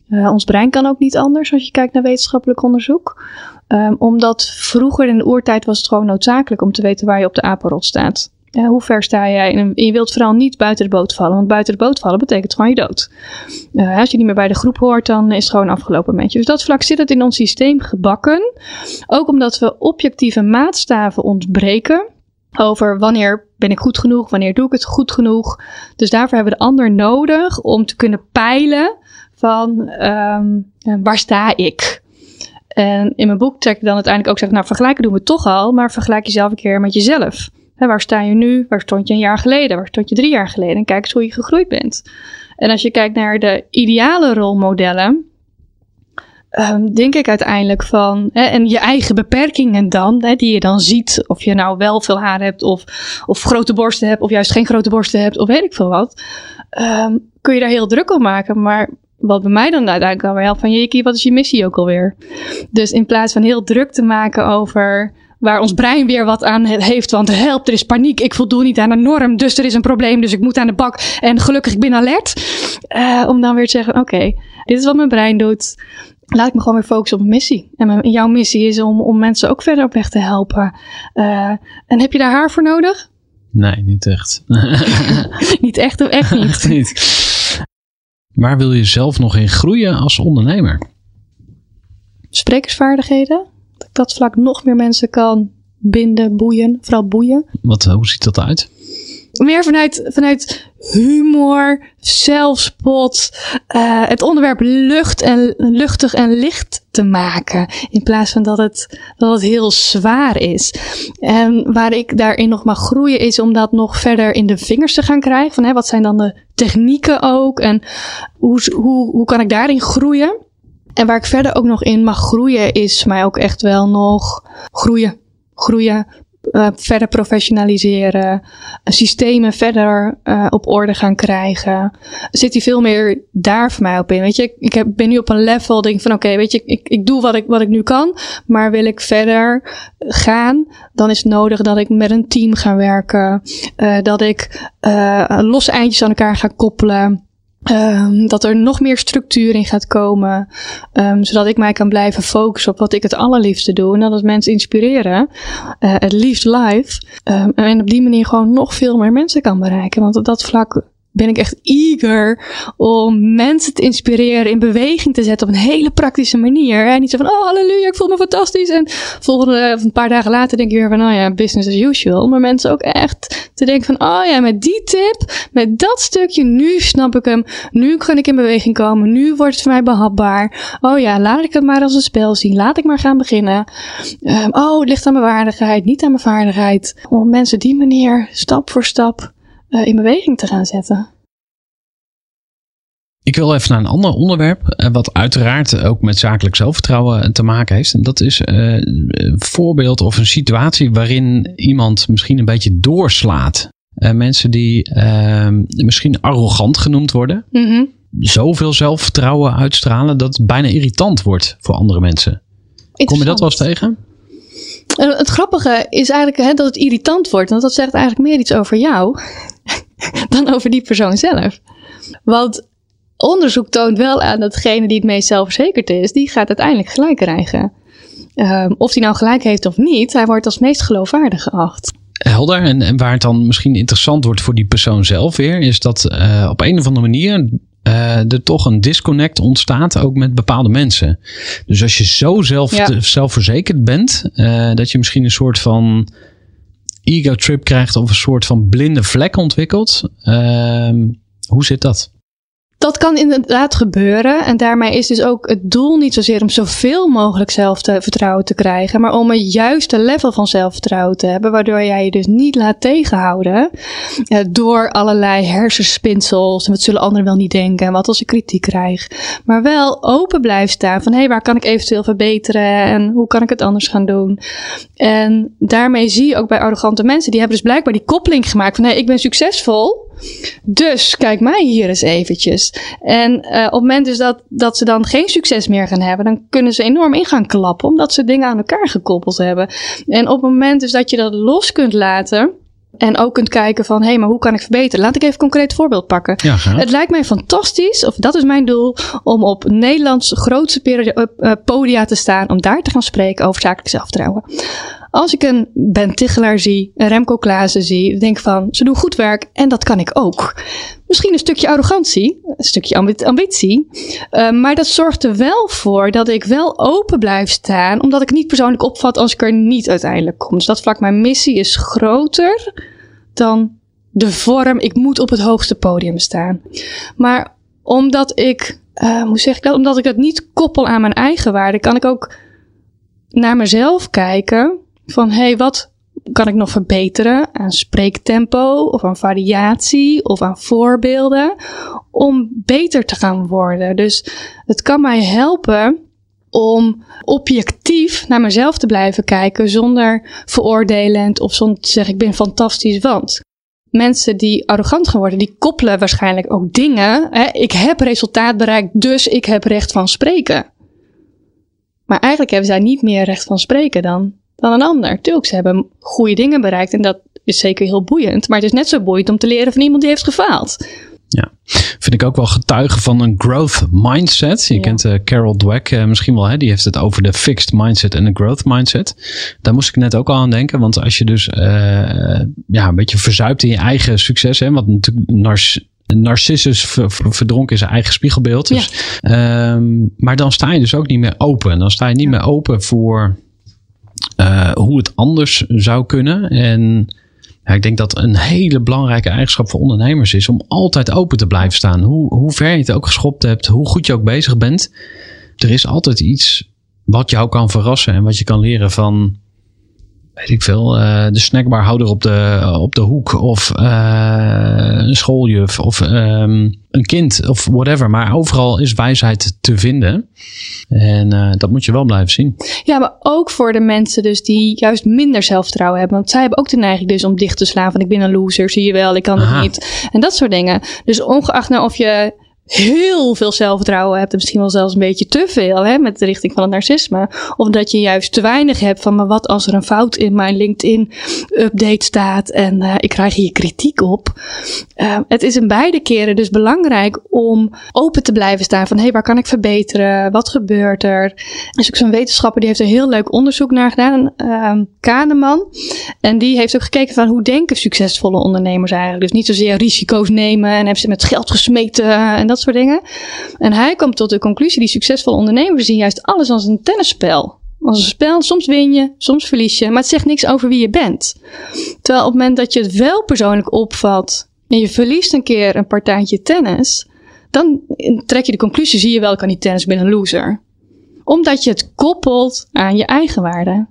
Uh, ons brein kan ook niet anders als je kijkt naar wetenschappelijk onderzoek. Um, omdat vroeger in de oertijd was het gewoon noodzakelijk om te weten waar je op de apenrot staat. Ja, hoe ver sta jij? En je wilt vooral niet buiten de boot vallen, want buiten de boot vallen betekent gewoon je dood. Uh, als je niet meer bij de groep hoort, dan is het gewoon afgelopen met je. Dus dat vlak zit het in ons systeem gebakken. Ook omdat we objectieve maatstaven ontbreken over wanneer ben ik goed genoeg, wanneer doe ik het goed genoeg. Dus daarvoor hebben we de ander nodig om te kunnen peilen van um, waar sta ik? En in mijn boek trek ik dan uiteindelijk ook zeggen, nou vergelijken doen we toch al, maar vergelijk jezelf een keer met jezelf. Waar sta je nu? Waar stond je een jaar geleden? Waar stond je drie jaar geleden? En kijk eens hoe je gegroeid bent. En als je kijkt naar de ideale rolmodellen, um, denk ik uiteindelijk van, hè, en je eigen beperkingen dan, hè, die je dan ziet, of je nou wel veel haar hebt, of, of grote borsten hebt, of juist geen grote borsten hebt, of weet ik veel wat, um, kun je daar heel druk om maken. Maar wat bij mij dan uiteindelijk alweer helpt van, Jiki, wat is je missie ook alweer? Dus in plaats van heel druk te maken over waar ons brein weer wat aan heeft. Want help, er is paniek. Ik voldoe niet aan een norm. Dus er is een probleem. Dus ik moet aan de bak. En gelukkig, ik ben alert. Uh, om dan weer te zeggen: Oké, okay, dit is wat mijn brein doet. Laat ik me gewoon weer focussen op mijn missie. En mijn, jouw missie is om, om mensen ook verder op weg te helpen. Uh, en heb je daar haar voor nodig? Nee, niet echt. niet echt of echt niet? echt niet. Waar wil je zelf nog in groeien als ondernemer? Sprekersvaardigheden dat ik dat vlak nog meer mensen kan binden, boeien, vooral boeien. Wat, hoe ziet dat uit? meer vanuit, vanuit humor, zelfspot, uh, het onderwerp lucht en, luchtig en licht te maken. In plaats van dat het, dat het heel zwaar is. En waar ik daarin nog mag groeien is om dat nog verder in de vingers te gaan krijgen. Van, hè, wat zijn dan de technieken ook? En hoe, hoe, hoe kan ik daarin groeien? En waar ik verder ook nog in mag groeien is mij ook echt wel nog groeien. Groeien, uh, verder professionaliseren, systemen verder uh, op orde gaan krijgen. Zit hij veel meer daar voor mij op in? Weet je, ik heb, ben nu op een level, denk van oké, weet je, ik, ik doe wat ik, wat ik nu kan, maar wil ik verder gaan, dan is het nodig dat ik met een team ga werken, uh, dat ik losse eindjes aan elkaar ga koppelen. Um, dat er nog meer structuur in gaat komen. Um, zodat ik mij kan blijven focussen op wat ik het allerliefste doe. En dat is mensen inspireren. Het liefst live. Um, en op die manier gewoon nog veel meer mensen kan bereiken. Want op dat vlak ben ik echt eager om mensen te inspireren, in beweging te zetten op een hele praktische manier. En niet zo van, oh halleluja, ik voel me fantastisch. En volgende, of een paar dagen later denk je weer van, oh ja, business as usual. Maar mensen ook echt te denken van, oh ja, met die tip, met dat stukje, nu snap ik hem. Nu kan ik in beweging komen. Nu wordt het voor mij behapbaar. Oh ja, laat ik het maar als een spel zien. Laat ik maar gaan beginnen. Um, oh, het ligt aan mijn waardigheid, niet aan mijn vaardigheid. Om mensen die manier, stap voor stap, uh, in beweging te gaan zetten. Ik wil even naar een ander onderwerp, eh, wat uiteraard ook met zakelijk zelfvertrouwen te maken heeft. En dat is een voorbeeld of een situatie waarin iemand misschien een beetje doorslaat. Mensen die ehm, misschien arrogant genoemd worden. Mm -hmm. Zoveel zelfvertrouwen uitstralen dat het bijna irritant wordt voor andere mensen. Kom je dat wel eens tegen? Het grappige is eigenlijk hè, dat het irritant wordt. Want dat zegt eigenlijk meer iets over jou dan over die persoon zelf. Want onderzoek toont wel aan dat degene die het meest zelfverzekerd is, die gaat uiteindelijk gelijk krijgen. Um, of hij nou gelijk heeft of niet, hij wordt als meest geloofwaardig geacht. Helder. En, en waar het dan misschien interessant wordt voor die persoon zelf weer, is dat uh, op een of andere manier uh, er toch een disconnect ontstaat ook met bepaalde mensen. Dus als je zo zelf, ja. zelfverzekerd bent, uh, dat je misschien een soort van ego trip krijgt of een soort van blinde vlek ontwikkelt. Uh, hoe zit dat? Dat kan inderdaad gebeuren. En daarmee is dus ook het doel niet zozeer om zoveel mogelijk zelfvertrouwen te krijgen, maar om een juiste level van zelfvertrouwen te hebben, waardoor jij je dus niet laat tegenhouden uh, door allerlei hersenspinsels en wat zullen anderen wel niet denken en wat als ik kritiek krijg. Maar wel open blijft staan van hé, hey, waar kan ik eventueel verbeteren en hoe kan ik het anders gaan doen. En daarmee zie je ook bij arrogante mensen, die hebben dus blijkbaar die koppeling gemaakt van hé, hey, ik ben succesvol. Dus kijk mij hier eens eventjes. En uh, op het moment dus dat, dat ze dan geen succes meer gaan hebben, dan kunnen ze enorm in gaan klappen, omdat ze dingen aan elkaar gekoppeld hebben. En op het moment dus dat je dat los kunt laten. En ook kunt kijken van, hé, hey, maar hoe kan ik verbeteren? Laat ik even een concreet voorbeeld pakken. Ja, het lijkt mij fantastisch, of dat is mijn doel, om op Nederlands grootste podia te staan, om daar te gaan spreken over zakelijk zelfvertrouwen. Als ik een Ben Tichelaar zie, een Remco Klaassen zie, denk ik van, ze doen goed werk en dat kan ik ook. Misschien een stukje arrogantie, een stukje ambitie. Uh, maar dat zorgt er wel voor dat ik wel open blijf staan, omdat ik niet persoonlijk opvat als ik er niet uiteindelijk kom. Dus dat vlak, mijn missie is groter dan de vorm, ik moet op het hoogste podium staan. Maar omdat ik, uh, hoe zeg ik dat, omdat ik dat niet koppel aan mijn eigen waarde, kan ik ook naar mezelf kijken van hey, wat kan ik nog verbeteren aan spreektempo of aan variatie of aan voorbeelden om beter te gaan worden. Dus het kan mij helpen om objectief naar mezelf te blijven kijken zonder veroordelend of zonder te zeggen ik ben fantastisch, want mensen die arrogant geworden, die koppelen waarschijnlijk ook dingen. Hè, ik heb resultaat bereikt, dus ik heb recht van spreken. Maar eigenlijk hebben zij niet meer recht van spreken dan dan een ander. Tuurlijk, ze hebben goede dingen bereikt en dat is zeker heel boeiend. Maar het is net zo boeiend om te leren van iemand die heeft gefaald. Ja, vind ik ook wel getuigen van een growth mindset. Je kent uh, Carol Dweck uh, misschien wel, hè? die heeft het over de fixed mindset en de growth mindset. Daar moest ik net ook al aan denken, want als je dus uh, ja, een beetje verzuipt in je eigen succes, hè, wat natuurlijk nars Narcissus verdronken in zijn eigen spiegelbeeld. Dus, ja. um, maar dan sta je dus ook niet meer open. Dan sta je niet meer open voor uh, hoe het anders zou kunnen. En Ja, ik denk dat een hele belangrijke eigenschap voor ondernemers is om altijd open te blijven staan. Hoe, hoe ver je het ook geschopt hebt, hoe goed je ook bezig bent. Er is altijd iets wat jou kan verrassen en wat je kan leren van weet ik veel, uh, de snackbarhouder op de, op de hoek of uh, een schooljuf of um, een kind of whatever. Maar overal is wijsheid te vinden. En uh, dat moet je wel blijven zien. Ja, maar ook voor de mensen dus die juist minder zelfvertrouwen hebben. Want zij hebben ook de neiging dus om dicht te slaan van ik ben een loser, zie je wel, ik kan Aha. het niet. En dat soort dingen. Dus ongeacht nou of je heel veel zelfvertrouwen hebt. En misschien wel zelfs een beetje te veel hè, met de richting van het narcisme. Of dat je juist te weinig hebt van, maar wat als er een fout in mijn LinkedIn-update staat en uh, ik krijg hier kritiek op. Uh, het is in beide keren dus belangrijk om open te blijven staan van, hé, hey, waar kan ik verbeteren? Wat gebeurt er? Is ook zo'n wetenschapper die heeft een heel leuk onderzoek naar gedaan, uh, Kahneman. En die heeft ook gekeken van hoe denken succesvolle ondernemers eigenlijk. Dus niet zozeer risico's nemen en hebben ze met geld gesmeten en dat soort dingen. En hij komt tot de conclusie: die succesvolle ondernemers zien juist alles als een tennisspel. Als een spel, soms win je, soms verlies je, maar het zegt niks over wie je bent. Terwijl op het moment dat je het wel persoonlijk opvat en je verliest een keer een partijtje tennis, dan trek je de conclusie: zie je wel, kan niet tennis, ik ben een loser. Omdat je het koppelt aan je eigen waarde.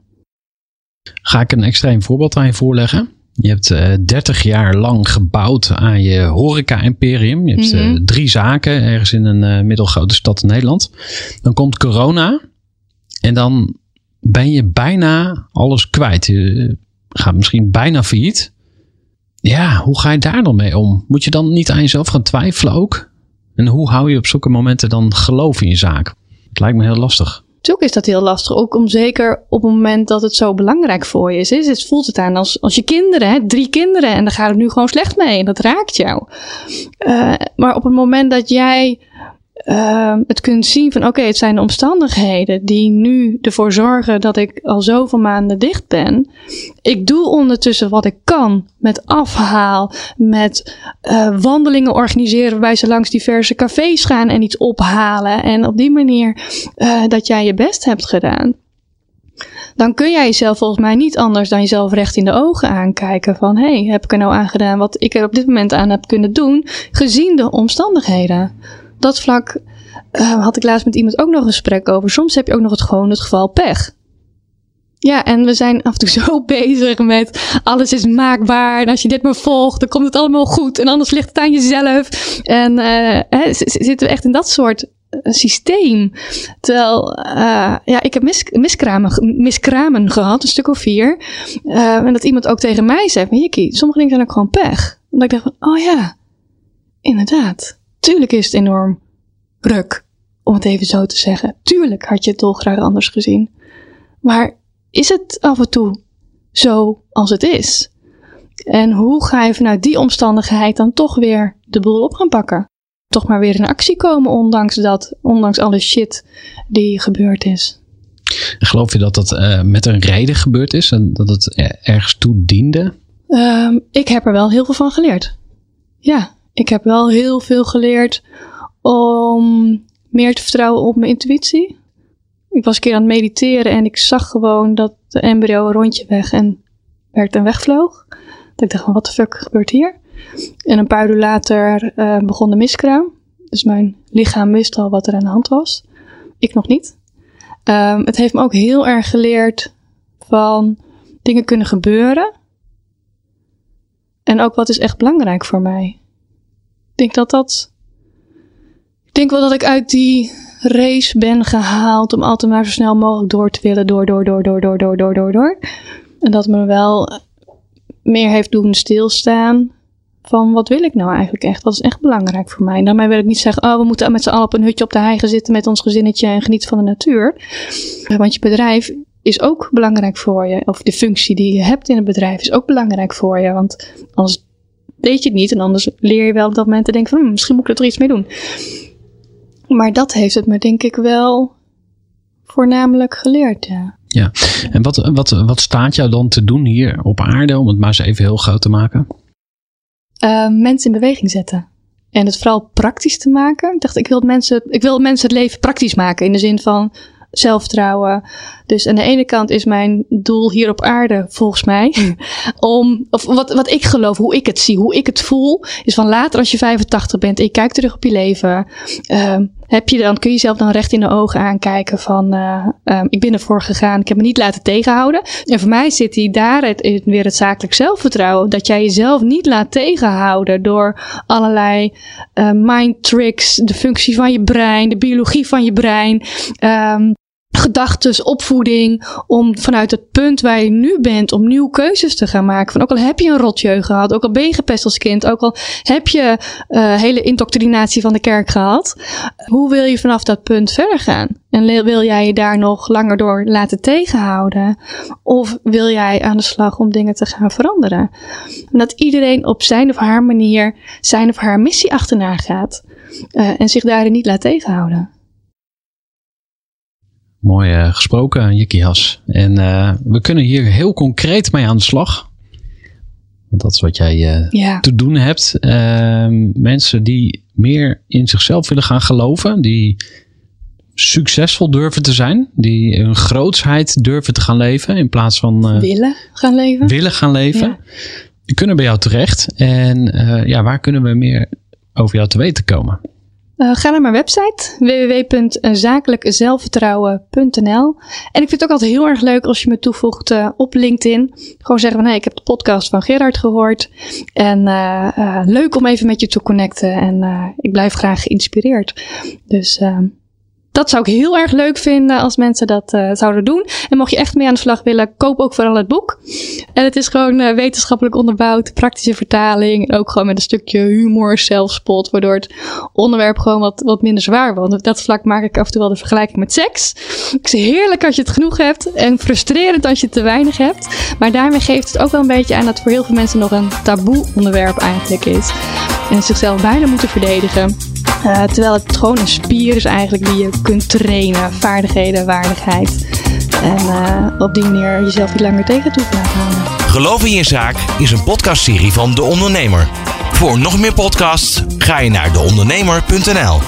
Ga ik een extreem voorbeeld aan je voorleggen? Je hebt uh, eh, 30 jaar lang gebouwd aan je horeca-imperium. Je hebt mm -hmm. uh, drie zaken ergens in een uh, middelgrote stad in Nederland. Dan komt corona en dan ben je bijna alles kwijt. Je gaat misschien bijna failliet. Ja, hoe ga je daar dan mee om? Moet je dan niet aan jezelf gaan twijfelen ook? En hoe hou je op zulke momenten dan geloof in je zaak? Het lijkt me heel lastig. Natuurlijk is dat heel lastig. Ook om zeker op het moment dat het zo belangrijk voor je is. het voelt het aan als, als je kinderen, hè, drie kinderen. En dan gaat het nu gewoon slecht mee. En dat raakt jou. Uh, maar op het moment dat jij uh, het kunt zien van oké, het zijn de omstandigheden die nu ervoor zorgen dat ik al zoveel maanden dicht ben. Ik doe ondertussen wat ik kan met afhaal, met uh, wandelingen organiseren waarbij ze langs diverse cafés gaan en iets ophalen. En op die manier uh, dat jij je best hebt gedaan. Dan kun jij jezelf volgens mij niet anders dan jezelf recht in de ogen aankijken. Van hé, hey, heb ik er nou aan gedaan wat ik er op dit moment aan heb kunnen doen, gezien de omstandigheden dat vlak uh, had ik laatst met iemand ook nog een gesprek over. Soms heb je ook nog het gewoon het geval pech. Ja, en we zijn af en toe zo bezig met alles is maakbaar. En als je dit maar volgt, dan komt het allemaal goed. En anders ligt het aan jezelf. En uh, hè, zitten we echt in dat soort uh, systeem. Terwijl, ja, ik heb mis, miskramen, miskramen gehad, een stuk of vier. en dat iemand ook tegen mij zei: Jikkie, sommige dingen zijn ook gewoon pech. Omdat ik dacht van, oh ja, inderdaad. Tuurlijk is het enorm ruk, om het even zo te zeggen. Tuurlijk had je het dolgraag anders gezien. Maar is het af en toe zo als het is? En hoe ga je vanuit die omstandigheid dan toch weer de boel op gaan pakken? Toch maar weer in actie komen, ondanks dat, ondanks alle shit die gebeurd is. Geloof je dat dat uh, met een reden gebeurd is en dat het ergens toe diende? Um, ik heb er wel heel veel van geleerd. Ja, ik heb wel heel veel geleerd om meer te vertrouwen op mijn intuïtie. Ik was een keer aan het mediteren en ik zag gewoon dat de embryo een rondje weg en werd en wegvloog. Dat ik dacht, wat de fuck gebeurt hier? En een paar uur later uh, begon de miskraam. Dus mijn lichaam wist al wat er aan de hand was. Ik nog niet. Um, het heeft me ook heel erg geleerd van dingen kunnen gebeuren. En ook wat is echt belangrijk voor mij denk dat dat. Ik denk wel dat ik uit die race ben gehaald om altijd maar zo snel mogelijk door te willen. Door, door, door, door, door, door, door, door, door. En dat me wel meer heeft doen stilstaan. Van wat wil ik nou eigenlijk echt? Wat is echt belangrijk voor mij? En daarmee wil ik niet zeggen, oh, we moeten met z'n allen op een hutje op de hei zitten met ons gezinnetje en genieten van de natuur. Want je bedrijf is ook belangrijk voor je. Of de functie die je hebt in het bedrijf is ook belangrijk voor je. Want anders weet je het niet. En anders leer je wel op dat moment te denken van hm, misschien moet ik er iets mee doen. Maar dat heeft het me denk ik wel voornamelijk geleerd, ja. Ja, en wat, wat, wat staat jou dan te doen hier op aarde, om het maar eens even heel groot te maken? Uh, mensen in beweging zetten. En het vooral praktisch te maken. Ik dacht, ik wil, mensen, ik wil mensen het leven praktisch maken. In de zin van, zelfvertrouwen. Dus aan de ene kant is mijn doel hier op aarde, volgens mij, om, of wat, wat ik geloof, hoe ik het zie, hoe ik het voel, is van later als je 85 bent en je kijkt terug op je leven, ehm, heb je dan, kun je jezelf dan recht in de ogen aankijken van, uh, ik ben ervoor gegaan, ik heb me niet laten tegenhouden. En voor mij zit hij daar het, weer het zakelijk zelfvertrouwen, dat jij jezelf niet laat tegenhouden door allerlei uh, mind tricks, de functie van je brein, de biologie van je brein. Um, gedachtes, opvoeding, om vanuit het punt waar je nu bent, om nieuwe keuzes te gaan maken. Van ook al heb je een rotjeugd gehad, ook al ben je gepest als kind, ook al heb je uh, hele indoctrinatie van de kerk gehad, hoe wil je vanaf dat punt verder gaan? En wil jij je daar nog langer door laten tegenhouden? Of wil jij aan de slag om dingen te gaan veranderen? En dat iedereen op zijn of haar manier zijn of haar missie achterna gaat. Uh, en zich daarin niet laat tegenhouden. Mooi uh, gesproken, Jikkie Has. En uh, we kunnen hier heel concreet mee aan de slag. Dat is wat jij uh, ja. te doen hebt. Ehm, mensen die meer in zichzelf willen gaan geloven. Die succesvol durven te zijn. Die hun grootsheid durven te gaan leven. In plaats van... willen gaan leven. Willen gaan leven. Ja. Die kunnen bij jou terecht. En ja, waar kunnen we meer over jou te weten komen? Uh, ga naar mijn website www.zakelijkzelfvertrouwen.nl. En ik vind het ook altijd heel erg leuk als je me toevoegt uh, op LinkedIn. Gewoon zeggen van hey, ik heb de podcast van Gerard gehoord. En leuk om even met je te connecten. En ik blijf graag geïnspireerd. Dus ehm, dat zou ik heel erg leuk vinden als mensen dat uh, zouden doen. En mocht je echt mee aan de slag willen, koop ook vooral het boek. En het is gewoon uh, wetenschappelijk onderbouwd, praktische vertaling. En ook gewoon met een stukje humor, zelfspot, waardoor het onderwerp gewoon wat, wat minder zwaar wordt. Op dat vlak maak ik af en toe wel de vergelijking met seks. Ik zeg heerlijk als je het genoeg hebt en frustrerend als je het te weinig hebt. Maar daarmee geeft het ook wel een beetje aan dat voor heel veel mensen nog een taboe onderwerp eigenlijk is. En zichzelf bijna moeten verdedigen. Uh, terwijl het gewoon een spier is eigenlijk die je kunt trainen. Vaardigheden, waardigheid. En uh, op die manier jezelf niet langer tegen toe laten houden. Geloof in je zaak is een podcastserie van De Ondernemer. Voor nog meer podcasts ga je naar deondernemer.nl